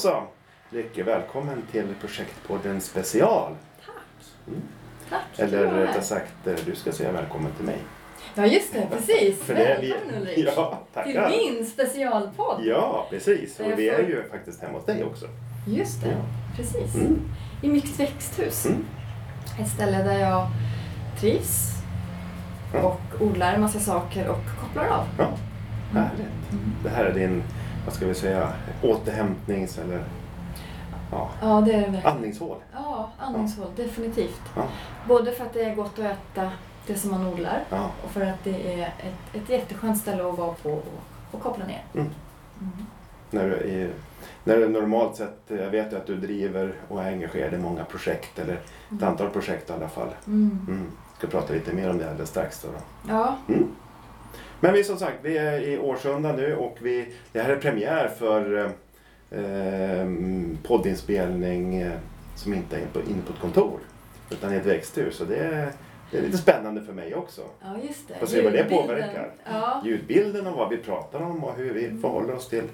Så. Lycke, välkommen till Projektpodden special. Tack. Mm. Tack. Eller rättare sagt, eh, du ska säga välkommen till mig. Ja, just det. Precis. För det är vi- Välkommen Ulrik. Ja, Till tackar. min specialpodd. Ja, precis. Och vi är ju faktiskt hemma hos dig också. Just det. Ja. Precis. Mm. I mitt växthus. Mm. Ett ställe där jag trivs och odlar en massa saker och kopplar av. Ja, härligt. Mm. Det här är din, vad ska vi säga, återhämtnings eller ja, Ja, det är det verkligen. andningshål. Ja, andningshål. Definitivt. Ja, Både för att det är gott att äta det som man odlar ja. och för att det är ett, ett jätteskönt ställe att vara på och, och koppla ner. Mm. Mm. När du, är, när du normalt sett, jag vet ju att du driver och är engagerad i många projekt, eller ett antal projekt i alla fall. Mm. Mm. Ska prata lite mer om det alldeles strax. Då, då. Ja, Mm. Men vi som sagt, vi är i Årsunda nu och vi, det här är premiär för eh, poddinspelning eh, som inte är inne på ett kontor utan i ett växthus. Och det, är, det är lite spännande för mig också. ja just det. Får se vad det påverkar. Ja. Ljudbilden och vad vi pratar om och hur vi förhåller oss till,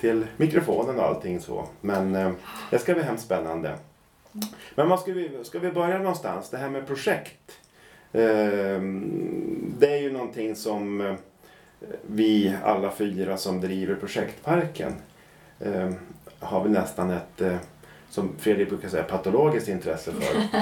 till mikrofonen och allting så. Men eh, det ska bli hemskt spännande. Men vad ska, vi, ska vi börja någonstans? Det här med projekt. Eh, det är ju någonting som eh, vi alla fyra som driver projektparken eh, har vi nästan ett, eh, som Fredrik brukar säga, patologiskt intresse för.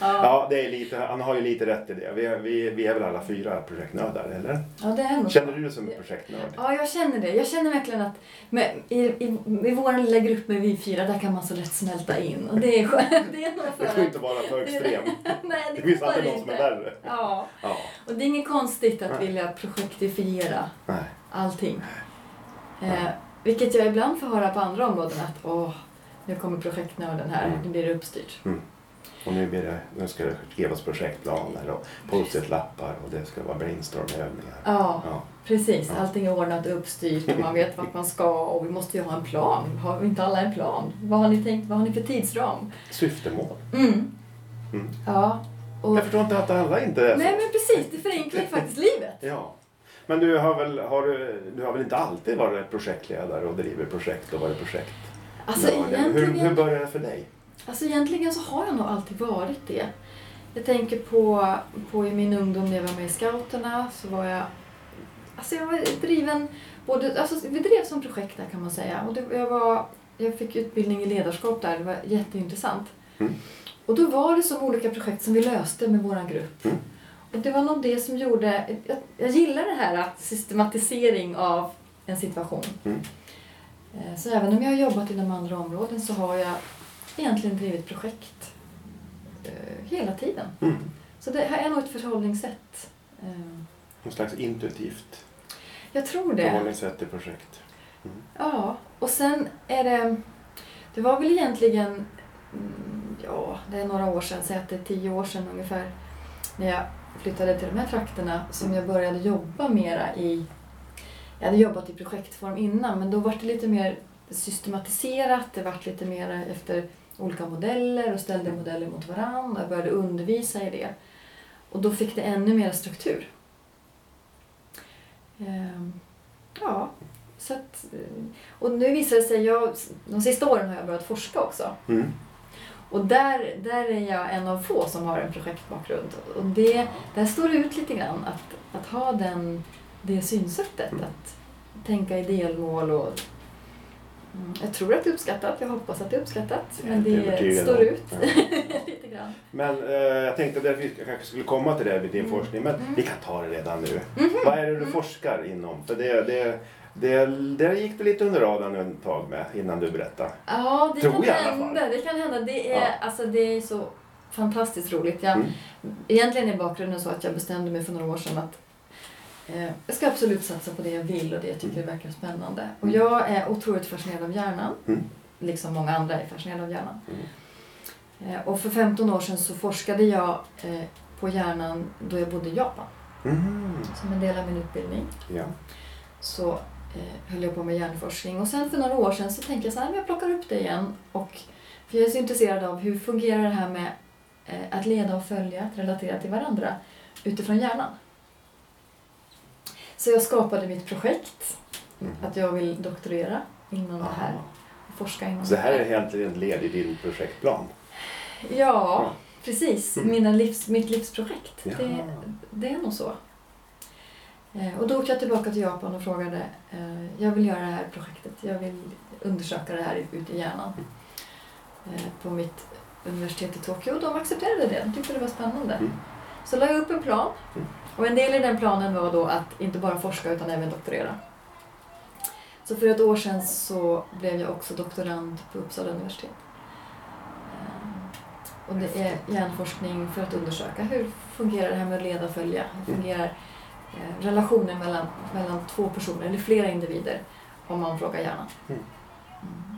ja, det är lite, han har ju lite rätt i det. Vi, vi, vi är väl alla fyra projektnördar, eller? ja, det är nog Känner du dig som en projektnörd? Ja, jag känner det. Jag känner verkligen att med, i, i, i vår lilla grupp med vi fyra, där kan man så lätt smälta in. Och det är skönt. Det är nog för Det får inte vara för extrem. Nej, det, Det finns alltid någon som är värre. Ja, Ja, och det är inget konstigt att Nej. vilja projektifiera nej. allting. Eh, vilket jag ibland får höra på andra områden att åh, nu kommer projektnörden här, Mm. nu blir det uppstyrt. Och nu, blir det, nu ska det skrivas projektplaner och post-it-lappar och det ska vara brainstormövningar. Ja, Ja. precis. Ja. Allting är ordnat och uppstyrt och man vet vart man ska och vi måste ju ha en plan. Har inte alla en plan? Vad har ni tänkt? Vad har ni för tidsram? Syftemål. Mm. Mm. Ja. Och, Jag förstår inte att alla inte är så. nej men precis, det förenklar faktiskt livet. Ja. Men du har, väl, har du, du har väl inte alltid varit projektledare och driver projekt och varit projekt? Alltså hur, hur började det för dig? alltså egentligen så har jag nog alltid varit det. Jag tänker på, på i min ungdom när jag var med i scouterna så var jag Alltså jag var driven, både, alltså vi drev som projekt där kan man säga. Och det, jag, var, jag fick utbildning i ledarskap där, det var jätteintressant. Mm. Och då var det som olika projekt som vi löste med vår grupp. Mm. Och det var nog det som gjorde, jag, jag gillar det här att systematisering av en situation. Mm. Eh, Så även om jag har jobbat inom andra områden så har jag egentligen drivit projekt eh, hela tiden. Mm. Så det här är nog ett förhållningssätt. Eh, Någon slags intuitivt Jag tror det. förhållningssätt till projekt. Mm. Ja, och sen är det... Det var väl egentligen... mm, Ja, det är några år sedan, säg att det är tio år sedan ungefär, när jag flyttade till de här trakterna som jag började jobba mera i... Jag hade jobbat i projektform innan, men då var det lite mer systematiserat. Det var lite mer efter olika modeller och ställde modeller mot varandra. Jag började undervisa i det. Och då fick det ännu mer struktur. Ehm, Ja, så att, eh, och nu visar det sig, jag, de sista åren har jag börjat forska också. Mm. Och där, där är jag en av få som har en projektbakgrund. Och det, där står det ut lite grann att, att ha den, det synsättet. Mm. Att tänka i delmål och mm, jag tror att det är uppskattat, jag hoppas att det är uppskattat. Jag Men det står ut Ja. lite grann. Men eh, jag tänkte att vi kanske skulle komma till det med din Mm. forskning, men Mm. vi kan ta det redan nu. Mhm. Vad är det du forskar inom? För det, det, det, där gick det lite under radarn ett tag med innan du berättade. Ja, det Tror kan jag hända. Det kan hända. Det är, Ja. alltså, det är så fantastiskt roligt. Jag, Mm. Egentligen är bakgrunden så att jag bestämde mig för några år sedan att jag ska absolut satsa på det jag vill och det jag tycker verkar spännande. Och Mm. jag är otroligt fascinerad av hjärnan, Mm. liksom många andra är fascinerade av hjärnan. Mm. Eh, och för 15 år sedan så forskade jag eh, på hjärnan då jag bodde i Japan. Mm. Som en del av min utbildning Ja. så eh, höll jag på med hjärnforskning. Och sen för några år sedan så tänkte jag så här, jag plockar upp det igen. Och, för jag är så intresserad av hur fungerar det här med eh, att leda och följa, att relatera till varandra utifrån hjärnan. Så jag skapade mitt projekt, Mhm. att jag vill doktorera inom det här. Aha. forska inom Så det här är egentligen ett led i din projektplan? Ja, precis. Mm. Mina livs, mitt livsprojekt. Ja. Det, det är nog så. Eh, Och då åkte jag tillbaka till Japan och frågade, eh, jag vill göra det här projektet, jag vill undersöka det här ute i hjärnan eh, på mitt universitet i Tokyo och de accepterade det, de tyckte det var spännande. Mm. Så la jag upp en plan Mm. Och en del i den planen var då att inte bara forska utan även doktorera. Så för ett år sedan så blev jag också doktorand på Uppsala universitet. Eh, Och det är hjärnforskning för att undersöka hur fungerar det här med att leda och följa? Hur Mm. fungerar eh, relationen mellan, mellan två personer eller flera individer om man frågar hjärnan? Mm. Mm.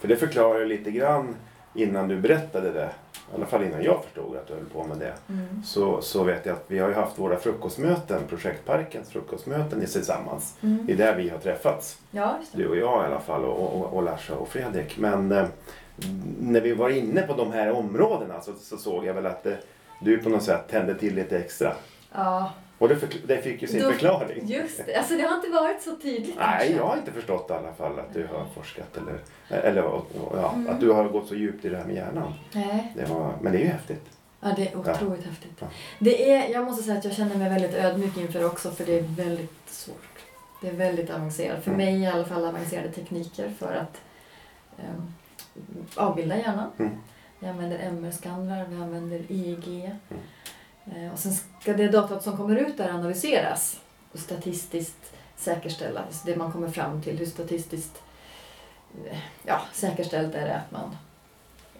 För det förklarar lite grann innan du berättade det, i alla fall innan jag förstod att du höll på med det. Mm. Så, så vet jag att vi har ju haft våra frukostmöten, Projektparkens frukostmöten tillsammans. Mm. Det är där vi har träffats. Ja, det. Du och jag i alla fall och, och, och Larsa och Fredrik. Men eh, när vi var inne på de här områdena så, så såg jag väl att eh, du på något sätt tände till lite extra. Ja, Och det, det fick ju sin Då- förklaring. just det. Alltså det har inte varit så tydligt Nej, kanske. jag har inte förstått i alla fall att du har forskat eller, eller ja, Mm. att du har gått så djupt i det här med hjärnan. Nej. Det var, men det är ju häftigt. Ja, det är otroligt häftigt. Ja. Det är, jag måste säga att jag känner mig väldigt ödmjuk inför det också för det är väldigt svårt. Det är väldigt avancerat. För Mm. mig i alla fall avancerade tekniker för att um, avbilda hjärnan. Mm. Vi använder MR-skannrar, vi använder EEG. Mm. Eh, och sen ska det datat som kommer ut där analyseras och statistiskt säkerställas. Det man kommer fram till, hur statistiskt eh, ja, säkerställt är det att man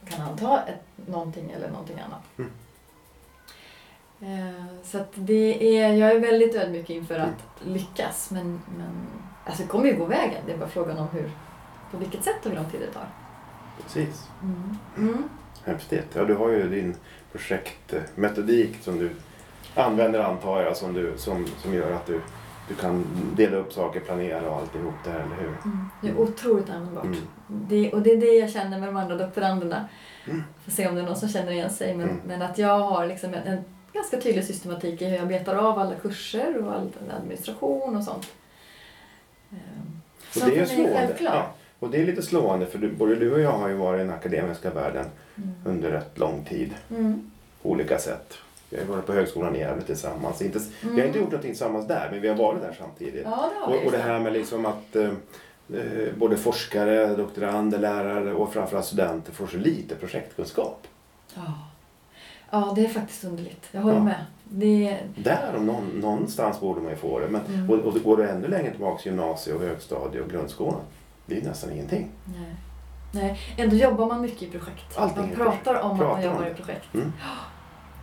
kan anta ett, någonting eller någonting annat. Mm. Eh, Så det är, jag är väldigt ödmjuk inför att lyckas men, men alltså det kommer ju gå vägen. Det är bara frågan om hur, på vilket sätt och hur lång tid det tar. Precis. Mm. Mm. Häftigt. Ja, du har ju din projektmetodik som du använder antar jag som, du, som, som gör att du, du kan dela upp saker, planera och alltihop det här, eller hur? Mm. Det är otroligt användbart. Mm. Det, och det är det jag känner med de andra doktoranderna. Mm. Får se om det är någon som känner igen sig. Men, Mm. men att jag har liksom en, en ganska tydlig systematik i hur jag betar av alla kurser och all administration och sånt. Ehm, Och Som det är är slående. Ja. Och det är lite slående för du, både du och jag har ju varit i den akademiska världen Mm. under rätt lång tid. Mm. På olika sätt. Vi har varit på högskolan i Gävle tillsammans. Inte, Vi har Mm. inte gjort någonting tillsammans där men vi har varit där samtidigt. Ja, det. Och, och det här med liksom att eh, eh, både forskare, doktorander, lärare och framförallt studenter får så lite projektkunskap. Ja. ja, det är faktiskt underligt. Jag håller Ja. med. Det, Där om någon, någonstans borde man ju få det. Men, Mm. och, och går du ännu längre tillbaka till gymnasie och högstadie och grundskolan. Det är nästan ingenting. nej. nej. Ändå jobbar man mycket i projekt. Allting man pratar projekt. om att Pratar man jobbar i projekt.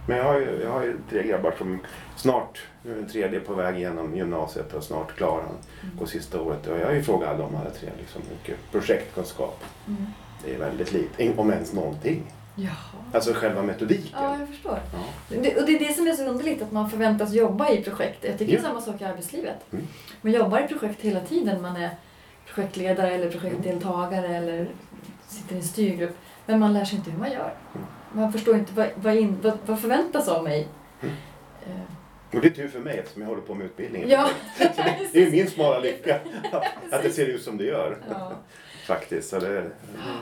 Men jag har ju, jag har ju tre grabbar som snart, nu är den tredje på väg igenom gymnasiet och snart klar. Han Mm. går sista året. Och jag har ju frågat alla de alla tre liksom, mycket projektkunskap. Mm. Det är väldigt lite, om ens någonting. Jaha. Alltså själva metodiken. Ja, jag förstår. Ja. Det, och det är det som är så underligt, att man förväntas jobba i projekt. Jag tycker Ja. det är samma sak i arbetslivet. Mm. Man jobbar i projekt hela tiden. Man är projektledare eller projektdeltagare eller sitter i en styrgrupp. Men man lär sig inte hur man gör. Mm. Man förstår inte vad, vad, in, vad, vad förväntas av mig. Mm. Eh, Och det är tur för mig eftersom jag håller på med utbildningen. Ja, det, det är min smala lycka att, att det ser ut som det gör. ja. Faktiskt. Så det,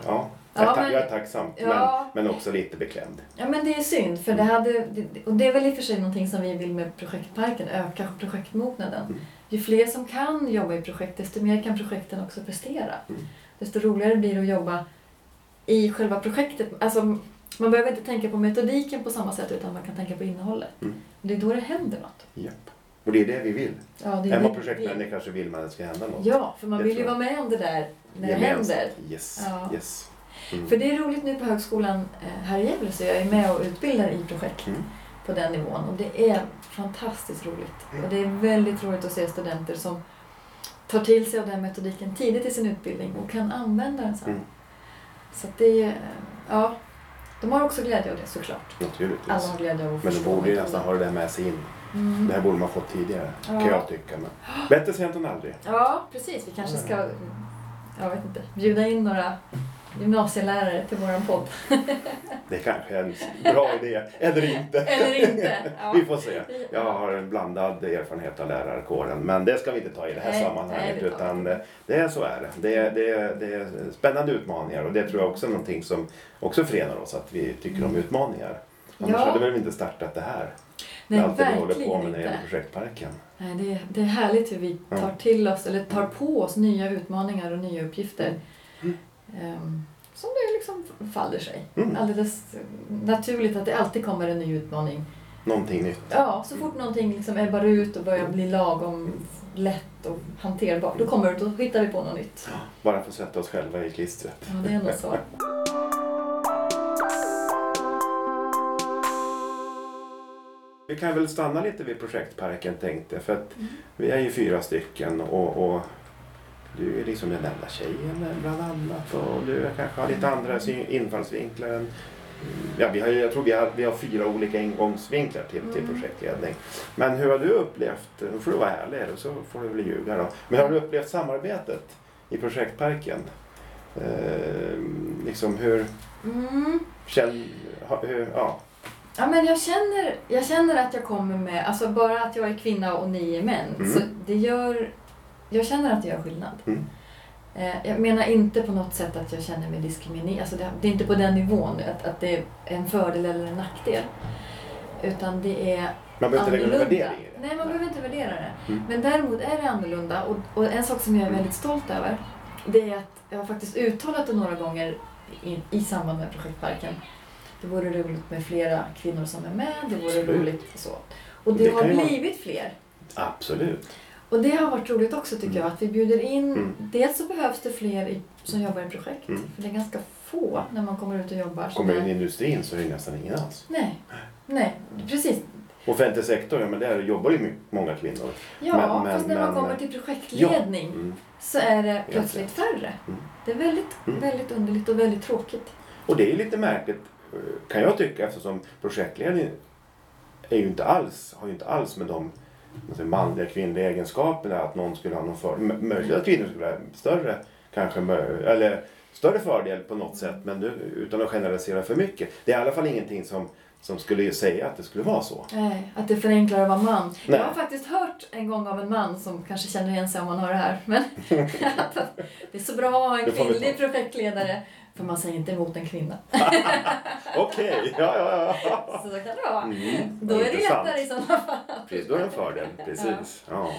ja, Ja, jag, är ta- men- jag är tacksam. Ja. Men, men också lite beklämd. ja, men det är synd. För det hade, det- och det är väl i och för sig någonting som vi vill med projektparken, öka projektmognaden. Mm. Ju fler som kan jobba i projekt, desto mer kan projekten också prestera. Mm. Desto roligare blir det att jobba i själva projektet. Alltså, man behöver inte tänka på metodiken på samma sätt utan man kan tänka på innehållet. Mm. Det är då det händer något. Japp. Och det är det vi vill. Ja, det Är vi projektmänniska så vill man att det ska hända något. Ja, för man Det vill ju vara med om det där när det händer. Yes. Ja. yes. Mm. För det är roligt nu på högskolan eh, här i Gävle så jag är med och utbildar i projekt Mm. på den nivån och det är fantastiskt roligt. Mm. Och det är väldigt roligt att se studenter som tar till sig av den metodiken tidigt i sin utbildning och kan använda den sen. Mm. Så det är, ja, de har också glädje av det såklart. Naturligtvis. Alla har glädje av att Men de borde ju nästan ha det där med sig in. Mm. Det här borde man fått tidigare. Ja. Kan jag tycka. Men bättre sent än aldrig. Ja, precis. Vi kanske ska, jag vet inte, bjuda in några gymnasielärare till våran podd. Det kanske är en bra idé, eller inte. Eller inte. Ja. Vi får se. Jag har en blandad erfarenhet av lärarkåren, men det ska vi inte ta i det här Nej, sammanhanget. nej, det utan det, är så är det. Det är, det, är, det är spännande utmaningar och det tror jag också är någonting som också förenar oss, att vi tycker om utmaningar. Annars Ja. hade vi inte startat det här. Nej, allt det vi håller på med när det gäller projektparken. Nej, det, är- det är härligt hur vi tar till oss, eller tar på oss nya utmaningar och nya uppgifter. Mm. Ehm, som det liksom faller sig. Mm. Alldeles naturligt att det alltid kommer en ny utmaning. Någonting nytt. Ja, så fort någonting liksom ebbar ut och börjar bli lagom lätt och hanterbart, då kommer det, då hittar vi på något nytt. Bara för att sätta oss själva i klistret. Ja, det är nog så. Vi kan väl stanna lite vid projektparken tänkte jag, för att Mm. vi är ju fyra stycken och, och du är liksom den enda tjejen bland annat och du kanske har lite andra infallsvinklar än Ja, vi har, jag tror vi har, vi har fyra olika ingångsvinklar till, till Mm. projektledning. Men hur har du upplevt, nu får du vara ärlig och så får du väl ljuga då. Men har du upplevt samarbetet i projektparken? Eh, liksom hur, Mm. känn, hur, ja. Ja, men jag känner, jag känner att jag kommer med, alltså bara att jag är kvinna och ni är män, Mm. så det gör, jag känner att det gör skillnad. Mm. Eh, Jag menar inte på något sätt att jag känner mig diskriminerad, alltså det, det är inte på den nivån att, att det är en fördel eller en nackdel. Utan det är Man behöver inte lägga någon annorlunda. värdering i det. Nej, man behöver inte värdera det. Mm. Men däremot är det annorlunda och, och en sak som jag är väldigt stolt över det är att jag har faktiskt uttalat det några gånger i, i samband med projektparken. Det vore roligt med flera kvinnor som är med, det vore Absolut. roligt så. Och det, Det har blivit fler. Absolut. Och det har varit roligt också tycker jag, att vi bjuder in, Mm. dels så behövs det fler i, som jobbar i projekt, Mm. för det är ganska få när man kommer ut och jobbar. Kommer är- in i industrin så är det nästan ingen alls. Nej, nej, precis. Offentlig sektor, ja men där jobbar ju många kvinnor. Ja, Men- men- fast när man men- kommer till projektledning Mm. så är det plötsligt färre. Mm. Det är väldigt, Mm. väldigt underligt och väldigt tråkigt. Och det är lite märkligt eh, kan jag tycka eftersom projektledning är ju inte alls, har ju inte alls med de alltså, manliga kvinnliga egenskaperna att någon skulle ha någon fördel. Möjligt att kvinnor skulle ha större, kanske, eller större fördel på något sätt men nu, utan att generalisera för mycket. Det är i alla fall ingenting som, som skulle säga att det skulle vara så. Nej, att det förenklar att vara man. Nej. Jag har faktiskt hört en gång av en man som kanske känner igen sig om man hör det här. Men att det är så bra att ha en kvinnlig projektledare. För man säger inte emot en kvinna. Okej, ja, ja, ja. Så kan det vara. Mm, Då är det lättare i sådana fall. Precis, då är det en fördel. Precis. Ja.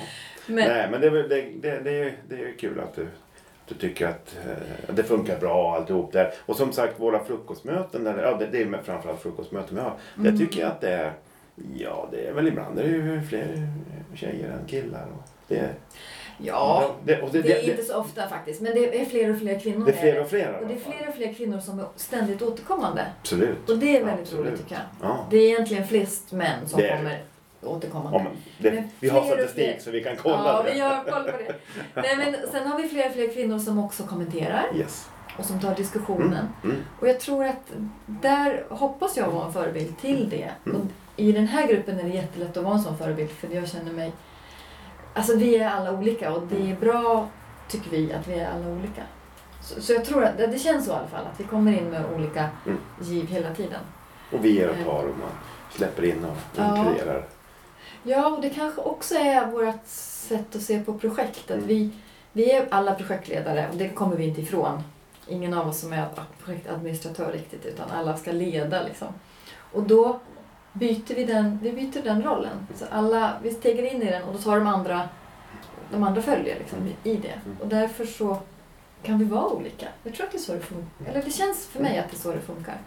Men, Nej, men det, är det, det, det, är, det är kul att du, du tycker att eh, det funkar bra alltihop där. Och som sagt, våra frukostmöten, där, ja, det, det är framförallt frukostmöten vi har. Mm. Det tycker jag att det är, ja det är väl ibland det är ju fler tjejer än killar. Och det, ja, det, och det, det är det, inte så ofta faktiskt. Men det är fler och fler kvinnor. det är fler och fler Och det är fler och fler kvinnor som är ständigt återkommande. Absolut. Och det är väldigt Absolut. roligt tycker jag. Ja. Det är egentligen flest män som är kommer återkommande. Ja, men Men vi har statistik så vi kan kolla Ja, det. vi har koll på det. Nej, men sen har vi fler och fler kvinnor som också kommenterar Yes. och som tar diskussionen. Mm. Och jag tror att där hoppas jag vara en förebild till det. Mm. I den här gruppen är det jättelätt att vara en sån förebild för jag känner mig... Alltså vi är alla olika och det är bra, tycker vi, att vi är alla olika. Så, så jag tror att det, känns så i alla fall, att vi kommer in med olika Mm. giv hela tiden. Och vi ger och tar och man släpper in och Ja. inkluderar. Ja, och det kanske också är vårt sätt att se på projekt. Att Mm. vi, vi är alla projektledare och det kommer vi inte ifrån. Ingen av oss som är projektadministratör riktigt utan alla ska leda liksom. Och då byter vi den, vi byter den rollen. Så alla, vi stegar in i den och då tar de andra, de andra följer liksom i det. Mm. Och därför så kan vi vara olika. Jag tror att det är så det funkar. Eller det känns för mig att det är så det funkar.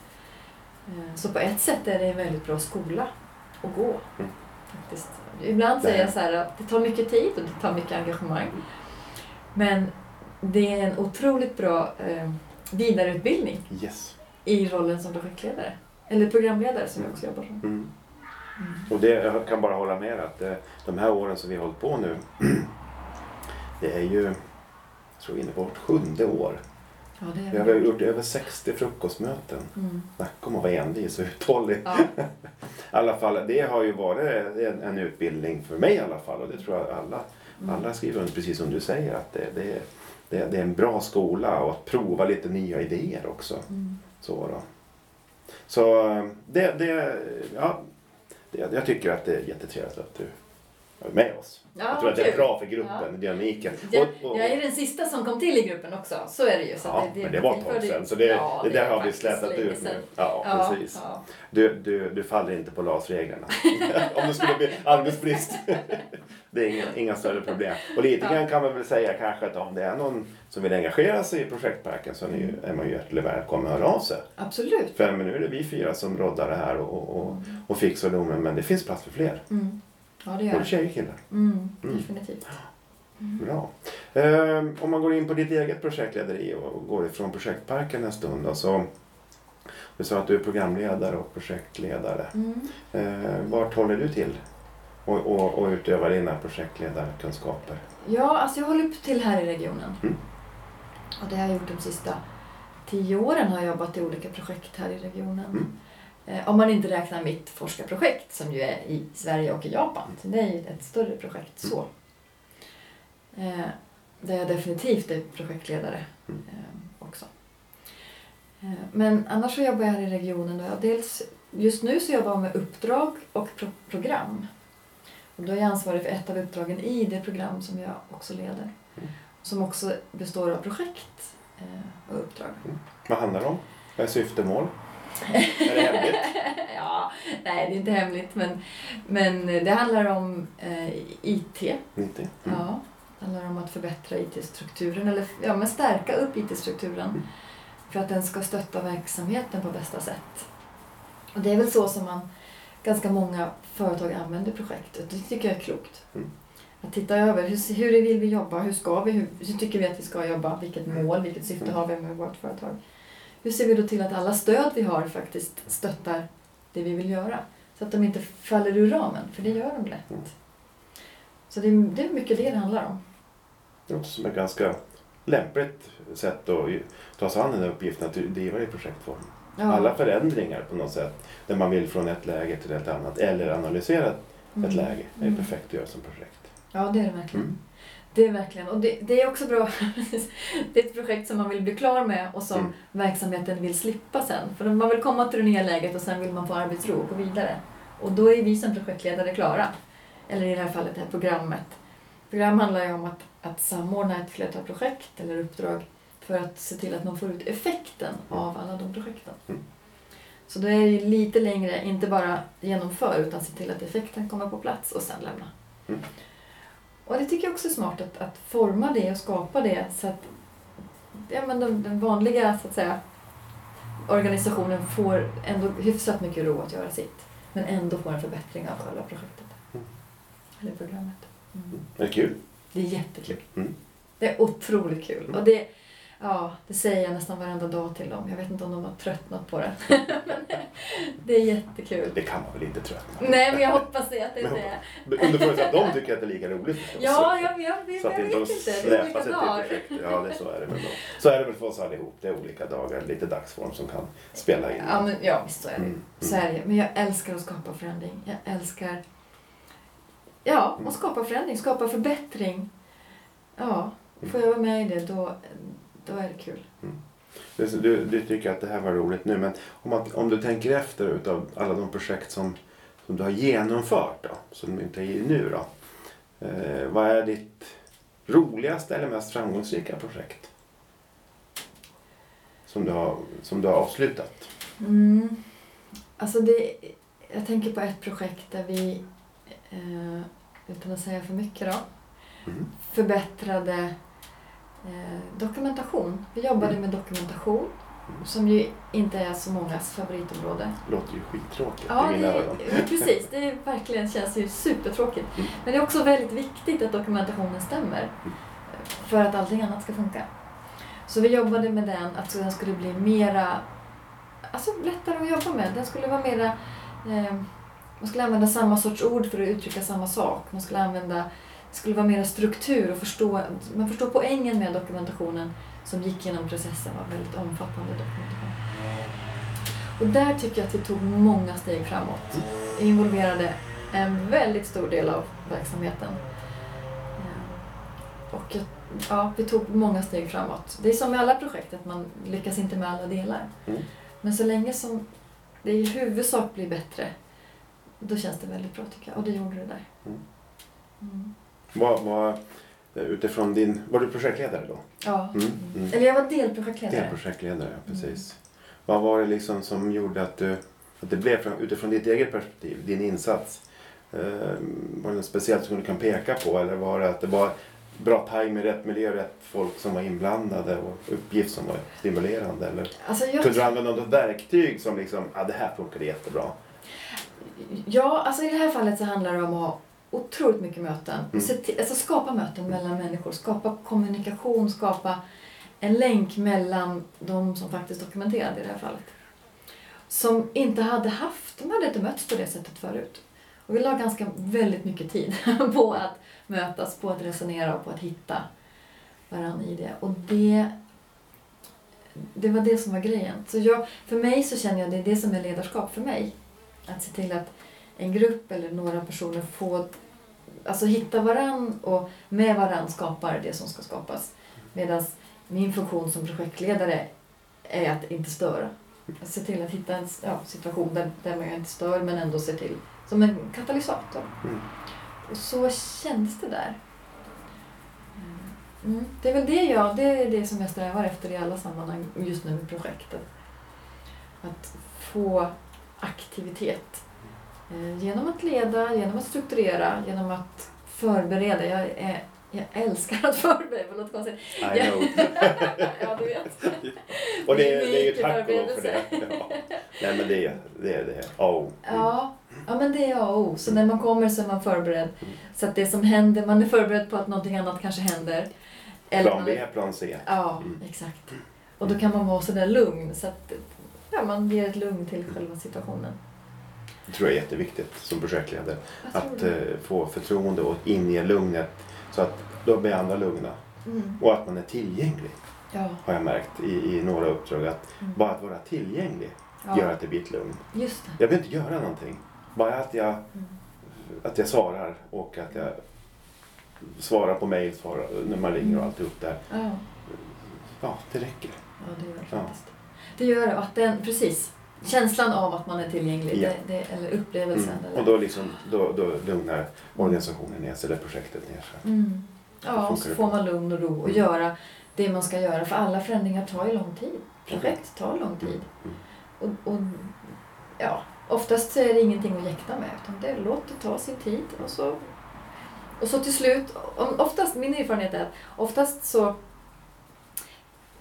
Eh, Så på ett sätt är det en väldigt bra skola att gå. Mm. Faktiskt. Ibland säger jag så här att det tar mycket tid och det tar mycket engagemang. Men det är en otroligt bra eh, vidareutbildning Yes. i rollen som projektledare. Eller programledare som jag också jobbar som. Mm. Och det, jag kan bara hålla med att eh, de här åren som vi har hållit på nu. Det är ju, jag tror vi är inne på vårt sjunde år. Ja, det Vi har gjort över 60 frukostmöten. mm. Snacka om att vara envis och uthållig. ja. I alla fall, det har ju varit en, en utbildning för mig i alla fall och det tror jag alla, Mm. alla skriver under precis som du säger att det, det, det, det är en bra skola och att prova lite nya idéer också. Mm. Så, då. Så eh, det, det, ja, det, jag tycker att det är jättetrevligt att du är med oss. Ja, jag tror att det är bra för gruppen, dynamiken. Jag, jag är den sista som kom till i gruppen också, så är det ju. Så Ja, att men det var ett tag sedan så det, Ja, det där är har vi slätat ut nu. Ja, Ja, precis. ja. Du, du, du faller inte på LAS-reglerna. Om det skulle bli arbetsbrist. det är inga, inga större problem. Och lite grann kan man väl säga kanske att om det är någon som vill engagera sig i projektparken så är, man ju hjärtligt välkommen att höra av sig. Absolut. För men nu är det vi fyra som roddar det här och, och, och, fixar domen men det finns plats för fler. Mm. Ja, det gör Både tjejer och killar. Mm, Mm. definitivt. Bra. Ehm, om man går in på ditt eget projektlederi och går ifrån projektparken en stund. Då, så, du sa att du är programledare och projektledare. Mm. Ehm, vart håller du till och, och, och utövar dina projektledarkunskaper? Ja, alltså jag håller till här i regionen. Mm. Och det har jag gjort de sista tio åren har jag jobbat i olika projekt här i regionen. Mm. Eh, om man inte räknar mitt forskarprojekt som ju är i Sverige och i Japan. Så det är ju ett större projekt Mm. så. Eh, där jag definitivt är projektledare Mm. eh, också. Men annars så jobbar jag här i regionen. Och dels, just nu så jobbar jag med uppdrag och pro- program. Och då är jag ansvarig för ett av uppdragen i det program som jag också leder. Mm. Som också består av projekt eh, och uppdrag. Vad handlar det om? Vad är syftemål? är det hemligt? ja, nej det är inte hemligt men, men det handlar om eh, IT. 90? Mm. Ja, det handlar om att förbättra IT-strukturen eller ja, men stärka upp IT-strukturen Mm. för att den ska stötta verksamheten på bästa sätt. Och det är väl så som man ganska många företag använder projektet. Det tycker jag är klokt. Mm. Att titta över hur, hur vill vi jobba, hur ska vi, hur, hur tycker vi att vi ska jobba, vilket mål, vilket syfte Mm. har vi med vårt företag. Hur ser vi då till att alla stöd vi har faktiskt stöttar det vi vill göra? Så att de inte faller ur ramen, för det gör de lätt. Mm. Så det är, det är mycket det det handlar om. Det låter som ett ganska lämpligt sätt att ta sig an den här uppgiften att driva i projektform. Ja. Alla förändringar på något sätt, där man vill från ett läge till ett annat eller analysera ett Mm. läge, är Mm. perfekt att göra som projekt. Ja, det är det verkligen. Mm. Det är verkligen. Och det, det är också bra. det är ett projekt som man vill bli klar med och som Mm. verksamheten vill slippa sen. För man vill komma till det nya läget och sen vill man få arbetsro och gå vidare. Och då är vi som projektledare klara. Eller i det här fallet det här programmet. Program handlar ju om att, att samordna ett flertal projekt eller uppdrag för att se till att man får ut effekten av alla de projekten. Mm. Så då är det ju lite längre, inte bara genomför utan se till att effekten kommer på plats och sen lämna. Mm. Och det tycker jag också är smart att, att forma det och skapa det så att ja, men den, den vanliga så att säga, organisationen får ändå hyfsat mycket ro att göra sitt. Men ändå får en förbättring av själva projektet. Mm. Eller programmet. Mm. Är det kul? Det är jättekul. Mm. Det är otroligt kul. Mm. Och det, ja, det säger jag nästan varenda dag till dem. Jag vet inte om de har tröttnat på det. Det är jättekul. Det kan man väl inte tröttna Nej, men jag hoppas det att det inte är. Under förutsättning att de tycker att det är lika roligt förstås. Ja, jag, jag, jag, Så att jag vet inte. Det är olika sig till dagar. projekt. Ja, det, så är det väl då. Så är det väl för oss allihop. Det är olika dagar, lite dagsform som kan spela in. Ja, men, ja visst så är det. Mm, Så är det. Men jag älskar att skapa förändring. Jag älskar ja, Mm. att skapa förändring, skapa förbättring. Ja, får jag vara med i det då, då är det kul. Du, du, du tycker att det här var roligt nu, men om, man, om du tänker efter utav alla de projekt som, som du har genomfört, då, som du inte är i nu då. Eh, vad är ditt roligaste eller mest framgångsrika projekt? Som du har, som du har avslutat? Mm. Alltså det, jag tänker på ett projekt där vi, eh, utan att säga för mycket då, Mm. förbättrade eh, dokumentation. Vi jobbade Mm. med dokumentation som ju inte är så mångas favoritområde. låter ju skittråkigt Ja, i mina det, öron. precis. Det är verkligen känns ju supertråkigt. Mm. Men det är också väldigt viktigt att dokumentationen stämmer för att allting annat ska funka. Så vi jobbade med den, att den skulle bli mera, alltså lättare att jobba med. Den skulle vara mera, eh, man skulle använda samma sorts ord för att uttrycka samma sak. Man skulle använda, det skulle vara mera struktur och förstå, man förstår poängen med dokumentationen som gick genom processen var väldigt omfattande dokumentation. Och där tycker jag att vi tog många steg framåt. Vi involverade en väldigt stor del av verksamheten. Eh, och ja, vi tog många steg framåt. Det är som med alla projekt, att man lyckas inte med alla delar. Mm. Men så länge som det i huvudsak blir bättre, då känns det väldigt bra tycker jag. Och det gjorde det där. Mm. Mm. Vad, vad, utifrån din, var du projektledare då? Ja. Mm, mm. Eller jag var delprojektledare. Delprojektledare, ja, precis. Vad var det liksom som gjorde att, du, att det blev från, utifrån ditt eget perspektiv, din insats? Eh, var det något speciellt som du kan peka på eller var det att det var bra tajming, rätt miljö, rätt folk som var inblandade och uppgift som var stimulerande? Eller Alltså jag, kunde du använda något verktyg som liksom, ja det här funkade jättebra? ja, alltså i det här fallet så handlar det om att otroligt mycket möten. Mm. Alltså skapa möten mellan människor, skapa kommunikation, skapa en länk mellan de som faktiskt dokumenterade i det här fallet. Som inte hade haft, de hade inte mötts på det sättet förut. Och vi la ganska väldigt mycket tid på att mötas, på att resonera och på att hitta varandra i det. Och det, det var det som var grejen. Så jag, för mig så känner jag det är det som är ledarskap för mig. Att se till att en grupp eller några personer får alltså hitta varann och med varann skapar det som ska skapas. Medan min funktion som projektledare är att inte störa. Att se till att hitta en ja, situation där, där man inte stör men ändå se till, som en katalysator. Mm. Och så kändes det där. Mm. Det är väl det jag, det är det som jag strävar efter i alla sammanhang just nu med projektet. Att få aktivitet. Eh, Genom att leda, genom att strukturera, genom att förbereda. Jag, är, jag älskar att förbereda, det låter konstigt. I know. ja, du vet. Och det, är är- det är ju tack och lov för det. Ja. Nej men det, det är det. Oh. Ja, ja, men det är A och O. Så när man kommer så är man förberedd. Mm. Så att det som händer, man är förberedd på att någonting annat kanske händer. Eller Plan B, är, plan C. Ja, Mm. exakt. Och då kan man vara sådär lugn. Så att ja, man ger ett lugn till själva situationen. Det tror jag är jätteviktigt som projektledare. Att eh, få förtroende och inge lugnet så att då blir andra lugna. Mm. Och att man är tillgänglig Ja, har jag märkt i, i några uppdrag. Att Mm. bara att vara tillgänglig gör ja, att det blir ett lugn. just det. Jag behöver inte göra någonting. Bara att jag, Mm. att jag svarar och att jag svarar på mejl när man ringer och alltihop där. Ja, Ja, det räcker. ja, det gör det faktiskt. Det gör det. Att den, precis. Känslan av att man är tillgänglig. Ja. Det, det, eller upplevelsen. Mm. Och då, liksom, då, då lugnar organisationen ner sig, eller projektet ner sig. Mm. Ja, och så får man lugn och ro och Mm. göra det man ska göra. För alla förändringar tar ju lång tid. Projekt tar lång tid. Mm. Och, och ja, oftast så är det ingenting att jäkta med. Utan det, låt det ta sin tid. Och så, och så till slut, oftast, min erfarenhet är att oftast så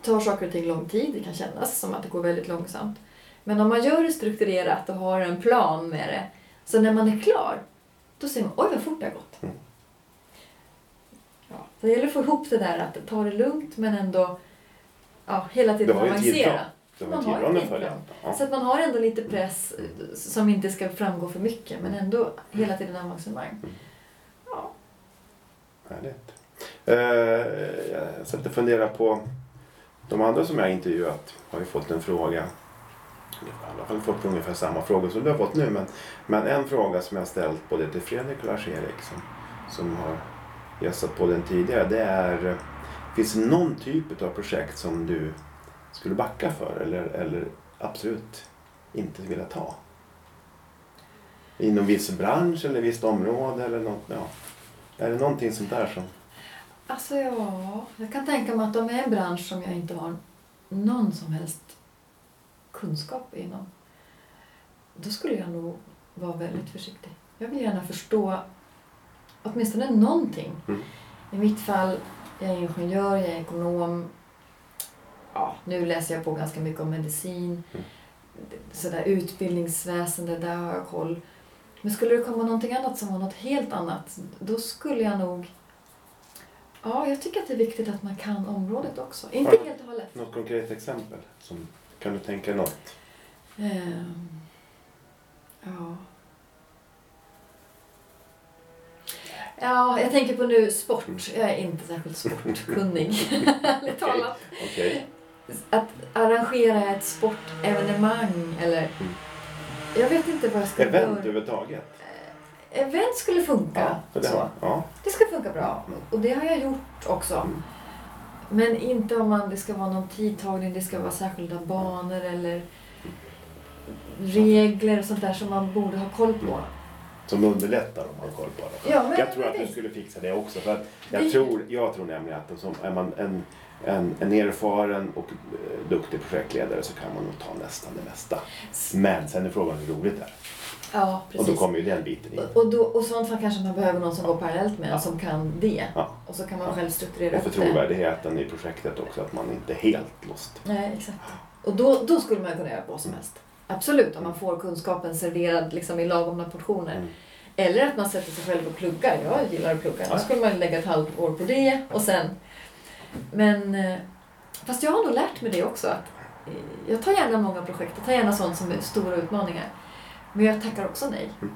tar saker och ting lång tid. Det kan kännas som att det går väldigt långsamt. Men om man gör det strukturerat och har en plan med det. Så när man är klar, då ser man oj vad fort det har gått. Mm. Ja, så det gäller att få ihop det där att ta det lugnt men ändå ja, hela tiden avancera. Man har en tidplan. Ja. Så att man har ändå lite press eh, som inte ska framgå för mycket men ändå hela tiden avancemang. Ja. Härligt. Eh, jag satt och funderade på de andra som jag intervjuat har ju fått en fråga. I alla fall fått ungefär samma frågor som du har fått nu. Men, men en fråga som jag har ställt både till Fredrik och Lars-Erik som, som har gästat på den tidigare. Det är, finns det någon typ av projekt som du skulle backa för eller, eller absolut inte vilja ta? Inom viss bransch eller visst område eller något? Ja. Är det någonting sånt där som... Alltså ja, jag kan tänka mig att de är en bransch som jag inte har någon som helst kunskap inom. Då skulle jag nog vara väldigt försiktig. Jag vill gärna förstå åtminstone någonting. Mm. I mitt fall, jag är ingenjör, jag är ekonom. Ja, nu läser jag på ganska mycket om medicin. Mm. Sådär utbildningsväsende, där har jag koll. Men skulle det komma någonting annat som var något helt annat, då skulle jag nog... Ja, jag tycker att det är viktigt att man kan området också. Inte helt och hållet. Något konkret exempel? Som, kan du tänka något? Ehm, ja. Ja, jag tänker på nu sport. Jag är inte särskilt sportkunnig, ärligt talat. Okej. Att arrangera ett sportevenemang eller... Mm. Jag vet inte vad jag ska Event göra. överhuvudtaget? Event skulle funka. för det, så. ja. Det ska funka. bra. Och det har jag gjort också. Mm. Men inte om man, det ska vara någon tidtagning, det ska vara särskilda banor eller regler och sånt där som man borde ha koll på. Som underlättar om man har koll på det. Ja, men- jag tror att du skulle fixa det också. För att jag, Det- tror, jag tror nämligen att som, är man en, en, en erfaren och eh, duktig projektledare så kan man nog ta nästan det mesta. Men sen är frågan hur roligt det är. Ja, Och då precis. kommer ju den biten in. Och, och, då, och sånt fall kanske man behöver någon som går parallellt med Ja. som kan det. Ja. Och så kan man Ja. själv strukturera Och för upp det. trovärdigheten i projektet också, att man inte är helt lost. Nej, exakt. Och då, då skulle man kunna göra vad som helst. Absolut, om man får kunskapen serverad liksom i lagomna portioner. Mm. Eller att man sätter sig själv och pluggar. Jag gillar att plugga. Då skulle man lägga ett halvår på det och sen... Men... eh, Fast jag har nog lärt mig det också. Att eh, jag tar gärna många projekt. Jag tar gärna sånt som är stora utmaningar. Men jag tackar också nej. Mm.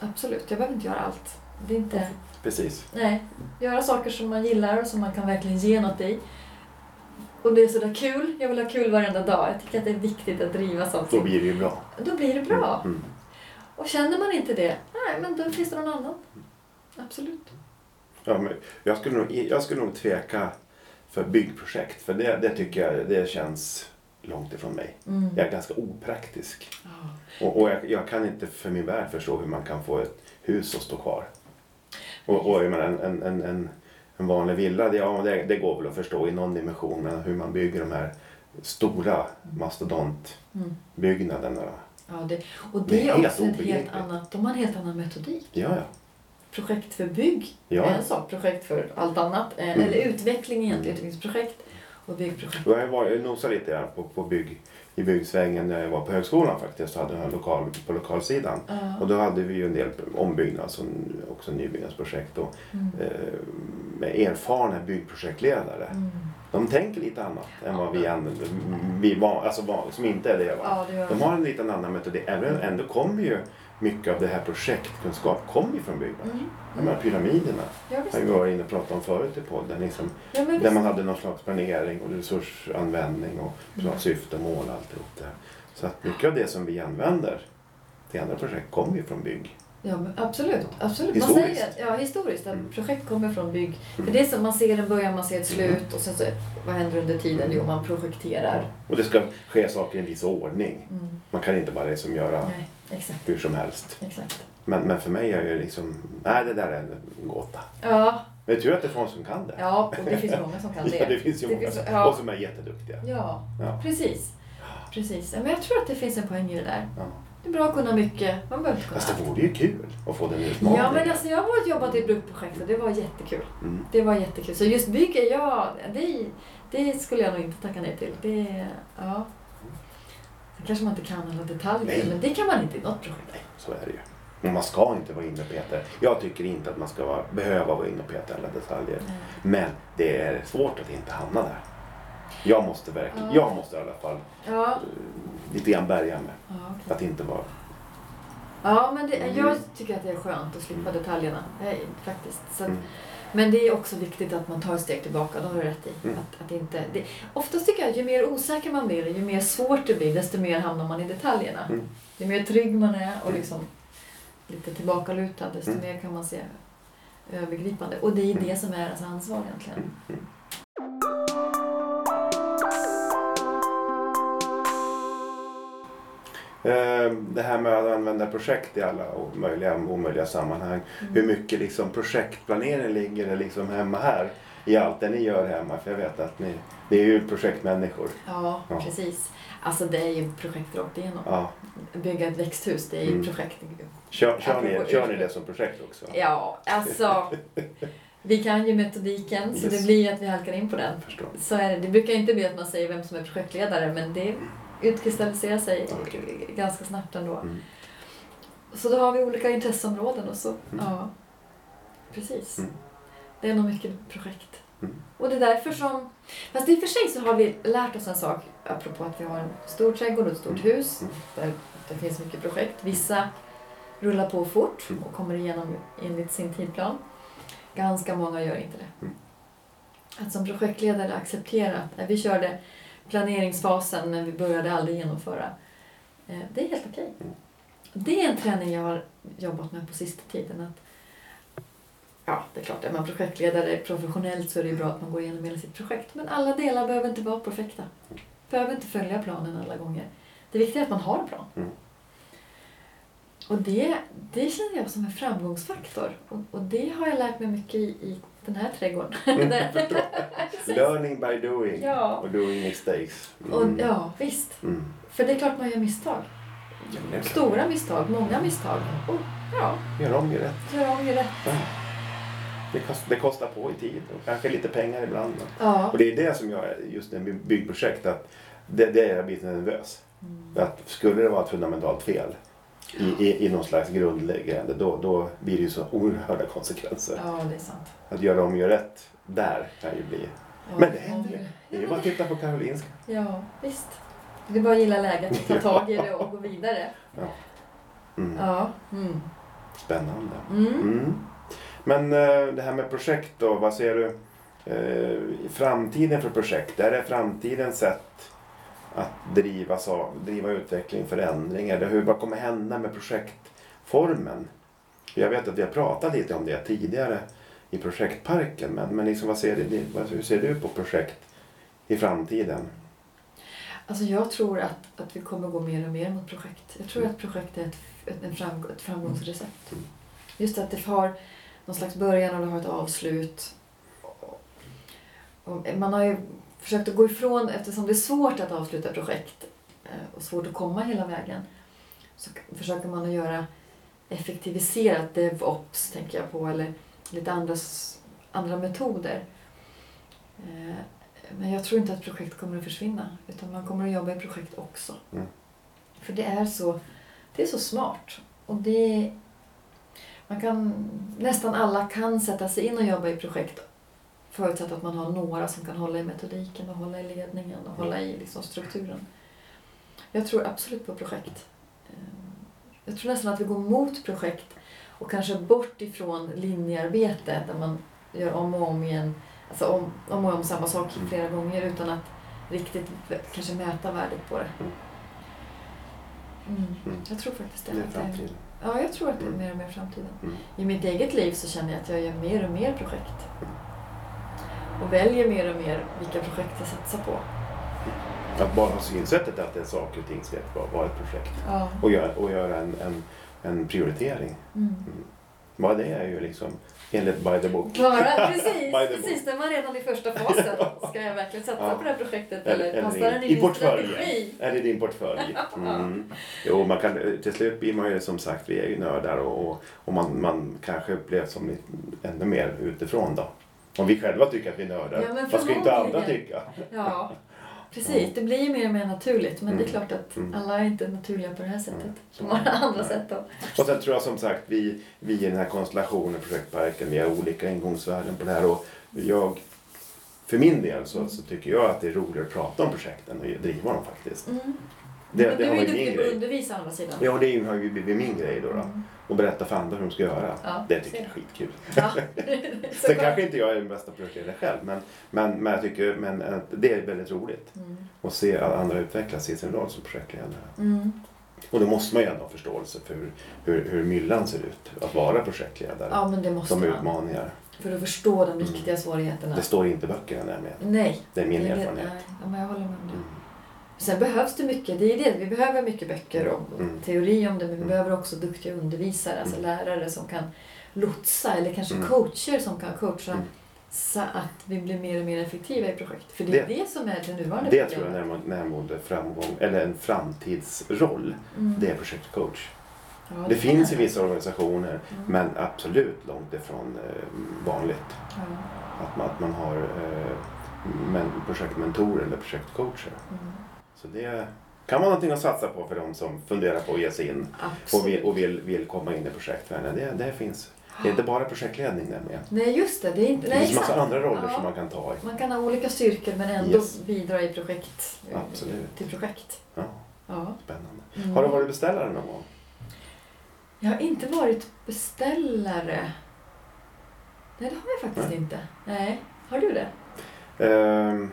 Absolut, jag behöver inte göra allt. Det är inte... Precis. Nej, göra saker som man gillar och som man kan verkligen ge något i. Och det är sådär kul. Jag vill ha kul varenda dag. Jag tycker att det är viktigt att driva Då saker. blir det ju bra. Då blir det bra. Mm. Och känner man inte det, nej men då finns det någon annan. Absolut. Ja, men jag, skulle nog, jag skulle nog tveka för byggprojekt. För det, det tycker jag det känns långt ifrån mig. Mm. Jag är ganska opraktisk. Ja. Och, och jag, jag kan inte för min värld förstå hur man kan få ett hus att stå kvar. Och, och jag menar, en, en, en, en, en vanlig villa, det, ja, det, det går väl att förstå i någon dimension. Men hur man bygger de här stora mastodontbyggnaderna. Mm. Ja, det, och Det det är är helt också ett helt annat, de har en helt annan metodik. Ja, ja. Projekt för bygg Ja. är en sak, projekt för allt annat. eh, Mm. Eller utveckling egentligen, utvecklingsprojekt och byggprojekt. Jag har varit- nosat lite grann på, på bygg, i byggsvängen när jag var på högskolan faktiskt. och hade en lokal, på lokalsidan. Ja. Och då hade vi ju en del ombyggnads och också nybyggnadsprojekt. Och, Mm. eh, med erfarna byggprojektledare. Mm. De tänker lite annat än vad vi, vi var, alltså var, som inte är det. Va? Ja, De har en liten annan metodik. Även, ändå kommer ju mycket av det här projektkunskap kommer ju från byggnader. Mm. De här pyramiderna Ja, har vi varit inne och pratat om förut i podden. Liksom, Ja, där man hade någon slags planering och resursanvändning och Mm. syfte, mål och alltihop det. här. Så att mycket av det som vi använder till andra projekt kommer ju från bygg. Ja, absolut. absolut. Historiskt. Man säger, ja, historiskt. Att Mm. projekt kommer från bygg. Mm. För det är som man ser en början, man ser ett slut och sen så, vad händer under tiden? Jo, man projekterar. Och det ska ske saker i en viss ordning. Mm. Man kan inte bara liksom göra Nej, hur som helst. exakt. Men, men för mig är det liksom, nej det där är en gåta. Ja, Men det är tur att det är folk som kan det. ja, och det finns många som kan det. Ja, det finns ju Det många finns- som, ja. och som är jätteduktiga. Ja, Ja. precis. Precis. Men jag tror att det finns en poäng i det där. Ja. Det är bra att kunna mycket. Man behöver inte kunna Fast det vore ju kul att få den utmaningen. Ja, men alltså jag har varit jobbat i ett bruksprojekt och det var jättekul. mm. Det var jättekul. Så just bygge, ja, det, det skulle jag nog inte tacka nej till. Det, ja. Sen kanske man inte kan alla detaljer, Nej. men det kan man inte i något projekt. Nej, så är det ju. Men man ska inte vara inne och peta. Jag tycker inte att man ska vara, behöva vara inne och peta alla detaljer. Nej. Men det är svårt att inte hamna där. Jag måste verkligen, Ja. jag måste i alla fall Ja, eh, lite grann bärga mig. ja, okej. Att inte vara... ja men det, Mm. jag tycker att det är skönt att slippa detaljerna. Nej, faktiskt. Så att, Mm. Men det är också viktigt att man tar ett steg tillbaka, det har du rätt i. Mm. Att, att inte, det, oftast tycker jag att ju mer osäker man blir, ju mer svårt det blir, desto mer hamnar man i detaljerna. Mm. Ju mer trygg man är och Mm. liksom lite tillbakalutad, desto Mm. mer kan man se övergripande. Och det är Mm. det som är ens ansvar egentligen. Det här med att använda projekt i alla möjliga och omöjliga sammanhang. Mm. Hur mycket liksom projektplanering ligger det liksom hemma här i allt det ni gör hemma? För jag vet att ni, ni är ju projektmänniskor. Ja, Ja. precis. Alltså det är ju projekt rakt igenom. Ja. Bygga ett växthus, det är ju Mm. projekt. Kör, kör, ni, kör ni det som projekt också? Ja, alltså. Vi kan ju metodiken så Yes. det blir ju att vi halkar in på den. Förstår. Så är det. det brukar inte bli att man säger vem som är projektledare men det utkristalliserar sig Okej. ganska snabbt ändå. Mm. Så då har vi olika intresseområden och så, Mm. ja. Precis. Mm. Det är nog mycket projekt. Mm. Och det är därför som... Fast i och för sig så har vi lärt oss en sak apropå att vi har en stor trädgård och ett stort Mm. hus Mm. där det finns mycket projekt. Vissa rullar på fort Mm. och kommer igenom enligt sin tidplan. Ganska många gör inte det. Att som projektledare acceptera att vi körde planeringsfasen när vi började aldrig genomföra. eh, Det är helt okej. Det är en träning jag har jobbat med på sista tiden. Att ja, det är klart, är man projektledare professionellt så är det bra att man går igenom hela sitt projekt. Men alla delar behöver inte vara perfekta. Behöver inte följa planen alla gånger. Det viktiga är att man har en plan. Mm. Och det, det känner jag som en framgångsfaktor. Och, och det har jag lärt mig mycket i, i den här trädgården. Förstår. Learning by doing Ja. och doing mistakes. och, ja, visst. Mm. För det är klart man gör misstag. Ja. Stora misstag, många misstag. Och ja, Gör om, gör rätt. gör om, gör rätt. Ja. Det, kost, det kostar på i tid och kanske lite pengar ibland. Ja. Och det är det som jag, just när byggprojekt, att det, det är jag blir nervös. Mm. Att skulle det vara ett fundamentalt fel i, i, i någon slags grundläggande, då, då blir det ju så oerhörda konsekvenser. Ja, det är sant. Att göra om och göra rätt, där kan ju bli... Ja, Men det händer ju. ja, Det är ju bara att titta på Karolinska. Ja, visst. Det är bara att gilla läget, ta tag i det och gå vidare. Mm. Ja. Mm. Spännande. Mm. Mm. Men eh, det här med projekt då, vad ser du? eh, framtiden för projekt? Är det framtidens sätt att driva, sa- driva utveckling, förändring? Eller hur, vad kommer hända med projektformen? Jag vet att vi har pratat lite om det tidigare i projektparken, men, men liksom, vad ser du, vad, hur ser du på projekt i framtiden? Alltså jag tror att, att vi kommer gå mer och mer mot projekt. Jag tror att projekt är ett, ett, en framgång, ett framgångsrecept. Mm. Just att det har någon slags början och det har ett avslut. Och man har ju försökt att gå ifrån, eftersom det är svårt att avsluta projekt eh, och svårt att komma hela vägen, så försöker man att göra effektiviserat DevOps, tänker jag på, eller lite andra, andra metoder. Eh, Men jag tror inte att projekt kommer att försvinna, utan man kommer att jobba i projekt också. Mm. För det är så, det är så smart. Och det, man kan, nästan alla kan sätta sig in och jobba i projekt förutsatt att man har några som kan hålla i metodiken och hålla i ledningen och hålla i liksom strukturen. Jag tror absolut på projekt. Eh, Jag tror nästan att vi går mot projekt och kanske bort ifrån linjearbete där man gör om och om igen, alltså om, om och om samma sak flera gånger utan att riktigt kanske mäta värdet på det. Mm. Mm. Jag tror faktiskt det. Det är framtiden. Ja, jag tror att det är mer och mer framtiden. Mm. I mitt eget liv så känner jag att jag gör mer och mer projekt. Och väljer mer och mer vilka projekt jag satsar på. Att bara ha synsättet att det är saker och ting ska vara- ett projekt. Ja. Och göra, och göra en, en, en prioritering. Mm. Vad det är ju liksom enligt by the book. Bara, precis. När man redan i första fasen ska jag verkligen satsa Ja. på det här projektet Eller- eller, passar den i- i, min strategi? Är det din portfölj? Mm. Jo, man kan, till slut blir man ju som sagt, vi är ju nördar och, och, och man, man kanske upplevs som lite, ännu mer utifrån då. Om vi själva tycker att vi är nördar, Ja, vad ska inte andra tycka? Ja, precis. Det blir ju mer och mer naturligt. Men det är Mm. klart att Mm. alla är inte naturliga på det här sättet. Mm. De har andra Nej. sätt då. Och sen tror jag som sagt, vi, vi i den här konstellationen, Projektparken, vi har olika ingångsvärden på det här. Och jag, för min del så, så tycker jag att det är roligare att prata om projekten och driva dem faktiskt. Mm. Det, men det du har är ju duktig på att grej. undervisa å andra sidan. Ja, det är ju- har ju blivit min grej då. då. Mm. Och berätta för andra hur de ska göra. Ja, det tycker jag är skitkul. Ja. Så Sen kanske inte jag är den bästa projektledaren själv, men, men, men jag tycker men, att det är väldigt roligt Mm. att se att andra utvecklas i sin roll som projektledare. Mm. Och då måste man ju ändå ha förståelse för hur, hur, hur myllan ser ut, att vara projektledare. Ja, men det måste Som man. utmaningar. För att förstå de Mm. riktiga svårigheterna. Det står inte i böckerna nämligen. Nej. Det är min det- erfarenhet. Nej, ja, men jag håller med om det. Mm. Sen behövs det mycket, det är det, vi behöver mycket böcker och och Mm. teori om det, men vi Mm. behöver också duktiga undervisare, alltså Mm. lärare som kan lotsa eller kanske Mm. coacher som kan coacha Mm. så att vi blir mer och mer effektiva i projekt. För det är det, som är det nuvarande Det tror jag närmare, närmare framgång, eller en framtidsroll. Mm. Det är projektcoach. Ja, Det kan finns i vissa organisationer, Mm. men absolut långt ifrån eh, vanligt. Ja. Att man, att man har eh, men, projektmentorer eller projektcoacher. Mm. Så det kan vara någonting att satsa på för de som funderar på att ge sig in och Absolut. vill, och vill, vill komma in i projektvärlden. Det, det finns. Det är inte bara projektledning nämligen. Nej, just det. Det, är inte, Det nej, finns massa exakt. andra roller Ja. som man kan ta i. Man kan ha olika styrkor men ändå Yes. bidra i projekt. Absolut. Till projekt. Ja, Ja. spännande. Mm. Har du varit beställare någon gång? Jag har inte varit beställare. Nej, det har jag faktiskt Nej. inte. Nej. Har du det? Ehm,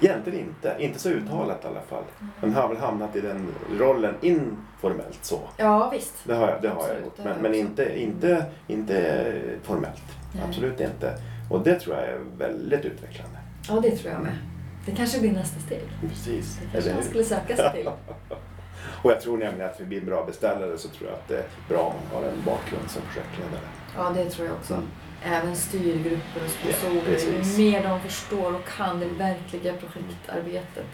Egentligen inte. Inte så uttalat i alla fall. Men har väl hamnat i den rollen informellt så. Ja, visst. Det har jag, det har jag gjort. Men, men inte, inte, inte formellt. Nej. Absolut inte. Och det tror jag är väldigt utvecklande. Ja, det tror jag med. Det kanske blir nästa steg. Precis. Det kanske man skulle söka sig till. Och jag tror nämligen att vi blir bra beställare så tror jag att det är bra om man har en bakgrund som projektledare. Ja, det tror jag också. Även styrgrupper och Ja, sponsorer. precis. ju mer de förstår och kan det verkliga projektarbetet.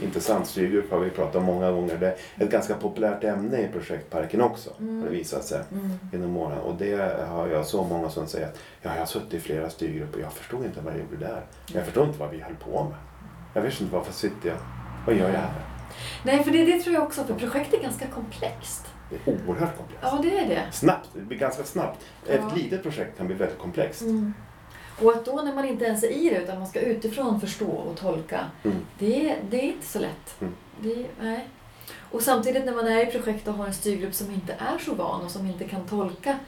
Intressant styrgrupp har vi pratat om många gånger. Det är ett ganska populärt ämne i projektparken också. Mm. Har det visat sig Mm. genom åren. Och det har jag så många som säger att ja, jag har suttit i flera styrgrupper och jag förstod inte vad jag gjorde där. Jag förstod inte vad vi höll på med. Jag visste inte varför sitter jag. Vad gör jag här? Nej, för det, det tror jag också. För projekt är ganska komplext. Det är oerhört komplext. Ja, det är det. Snabbt, det blir ganska snabbt. Ett Ja. litet projekt kan bli väldigt komplext. Mm. Och att då när man inte ens är i det utan man ska utifrån förstå och tolka. Mm. Det, det är inte så lätt. Mm. Det, nej. Och samtidigt när man är i projekt och har en styrgrupp som inte är så van och som inte kan tolka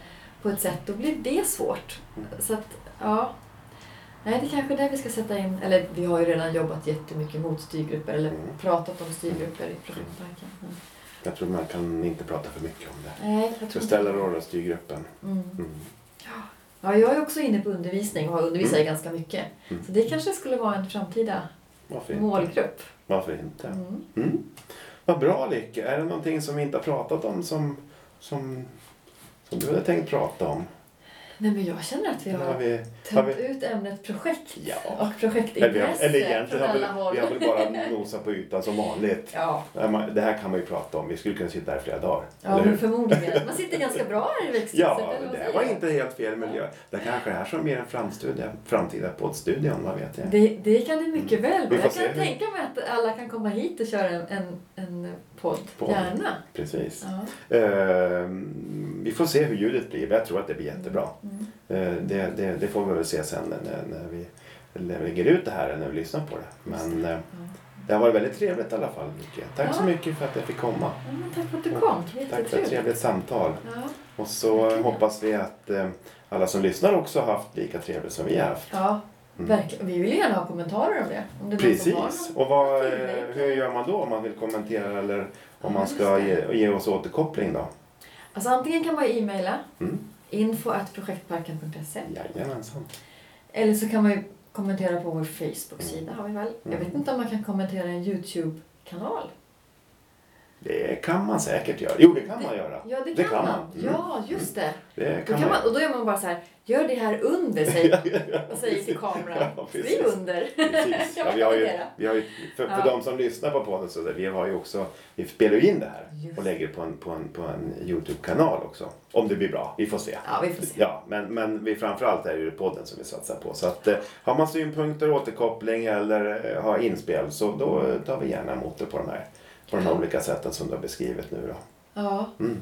på ett sätt, då blir det svårt. Mm. Så att, ja. Nej, det är kanske är där vi ska sätta in, eller vi har ju redan jobbat jättemycket mot styrgrupper eller Mm. pratat om styrgrupper i projektbanken. Jag tror man kan inte prata för mycket om det. Nej, jag tror styrgruppen. Mm. Mm. Ja, jag är också inne på undervisning och har undervisat Mm. ganska mycket. Mm. Så det kanske skulle vara en framtida Varför målgrupp. Varför inte? Mm. Mm. Vad bra Lycke. Är det någonting som vi inte har pratat om som, som, som du hade tänkt prata om? Nej, men jag känner att vi har har vi, har tömt vi, ut ämnet projekt Ja. och projektintresse eller egentligen har alla vi, håll. vi har väl bara nosat på ytan som vanligt. Ja, Det här här kan man ju prata om. Vi skulle kunna sitta här flera dagar. ja men förmodligen. Man sitter ganska bra här i växthuset. Ja, det säger var inte helt fel miljö. Det kanske är som blir en framstudie, framtida poddstudion, vad vet jag. Det, det kan det mycket väl Mm. Vi vara. Jag kan hur- tänka mig att alla kan komma hit och köra en, en, en podd. Podd. Gärna. Precis. Ja. Ehm, vi får se hur ljudet blir. Jag tror att det blir jättebra. Mm. Det, det, det får vi väl se sen när, när, vi, lägger ut det här, när vi lyssnar på det. Men eh, Ja. det har varit väldigt trevligt i alla fall. Micke. Tack Ja. så mycket för att jag fick komma. Ja, tack för att du kom. Tack för ett trevligt samtal. Ja. Och så Verkligen. hoppas vi att eh, alla som lyssnar också har haft lika trevligt som vi har haft. ja, Mm. verkligen. Vi vill gärna ha kommentarer om det. Om det Precis. Och vad, hur gör man då om man vill kommentera eller om Ja, man ska det. ge, ge oss återkoppling då? Alltså antingen kan man e-maila Mm. info.projektparken.se Jajamensan. eller så kan man ju kommentera på vår Facebook-sida har vi väl. Jag Mm. vet inte om man kan kommentera en YouTube-kanal. Det kan man säkert göra. Jo, det kan man göra. Ja, det kan, Det kan man. man. Mm. Ja, just det. Det Då kan kan man och då gör man bara så här, gör det här under, säger man. Och säger till kameran. Ja, Skriv under. Precis. Kan Ja, vi har ju, kommentera? vi har ju, för, för Ja. de som lyssnar på podden så där, vi har ju också, vi spelar ju in det här Just. och lägger på en, på en, på en Youtube-kanal också. Om det blir bra, vi får se. Ja, vi får se. Ja, men, men vi, framförallt är det ju podden som vi satsar på. Så att, eh, har man synpunkter, återkoppling eller eh, har inspel så då tar vi gärna emot det på de här, på de olika sätten som du har beskrivit nu då. Ja, Mm.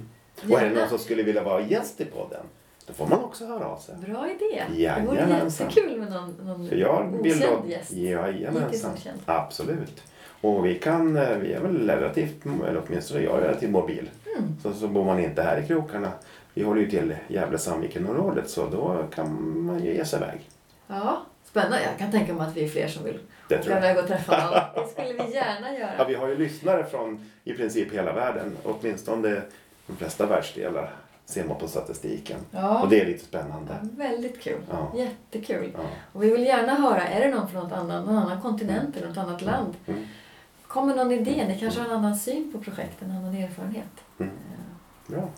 Och är det någon som skulle vilja vara gäst i podden, då får man också höra av sig. bra idé. Det vore Jajamensan. jättekul med någon, någon För jag vill då... okänd gäst. Jajamensan. okänd. Absolut. Och vi kan, eh, vi är väl relativt, eller åtminstone jag är relativt mobil. Mm. Så, så bor man inte här i krokarna. Vi håller ju till Gävle-Sandviken-området så då kan man ju ge sig iväg. Ja, spännande. Jag kan tänka mig att vi är fler som vill Det tror jag. iväg och träffa någon. Det skulle vi gärna Ja, göra. vi har ju lyssnare från i princip hela världen. Åtminstone de flesta världsdelar ser man på statistiken. Ja, Och det är lite spännande. väldigt kul. Ja. Jättekul. Ja. Och vi vill gärna höra, är det någon från något annan, någon annan kontinent eller något annat land? Mm. Kommer någon idé? Ni kanske har en annan syn på projekt, en annan erfarenhet? Mm. Ja. Bra.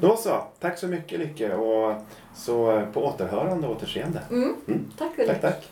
Då så. Tack så mycket Lycke. Och så eh, på återhörande och återseende. Mm. Mm. Tack. Tack, tack.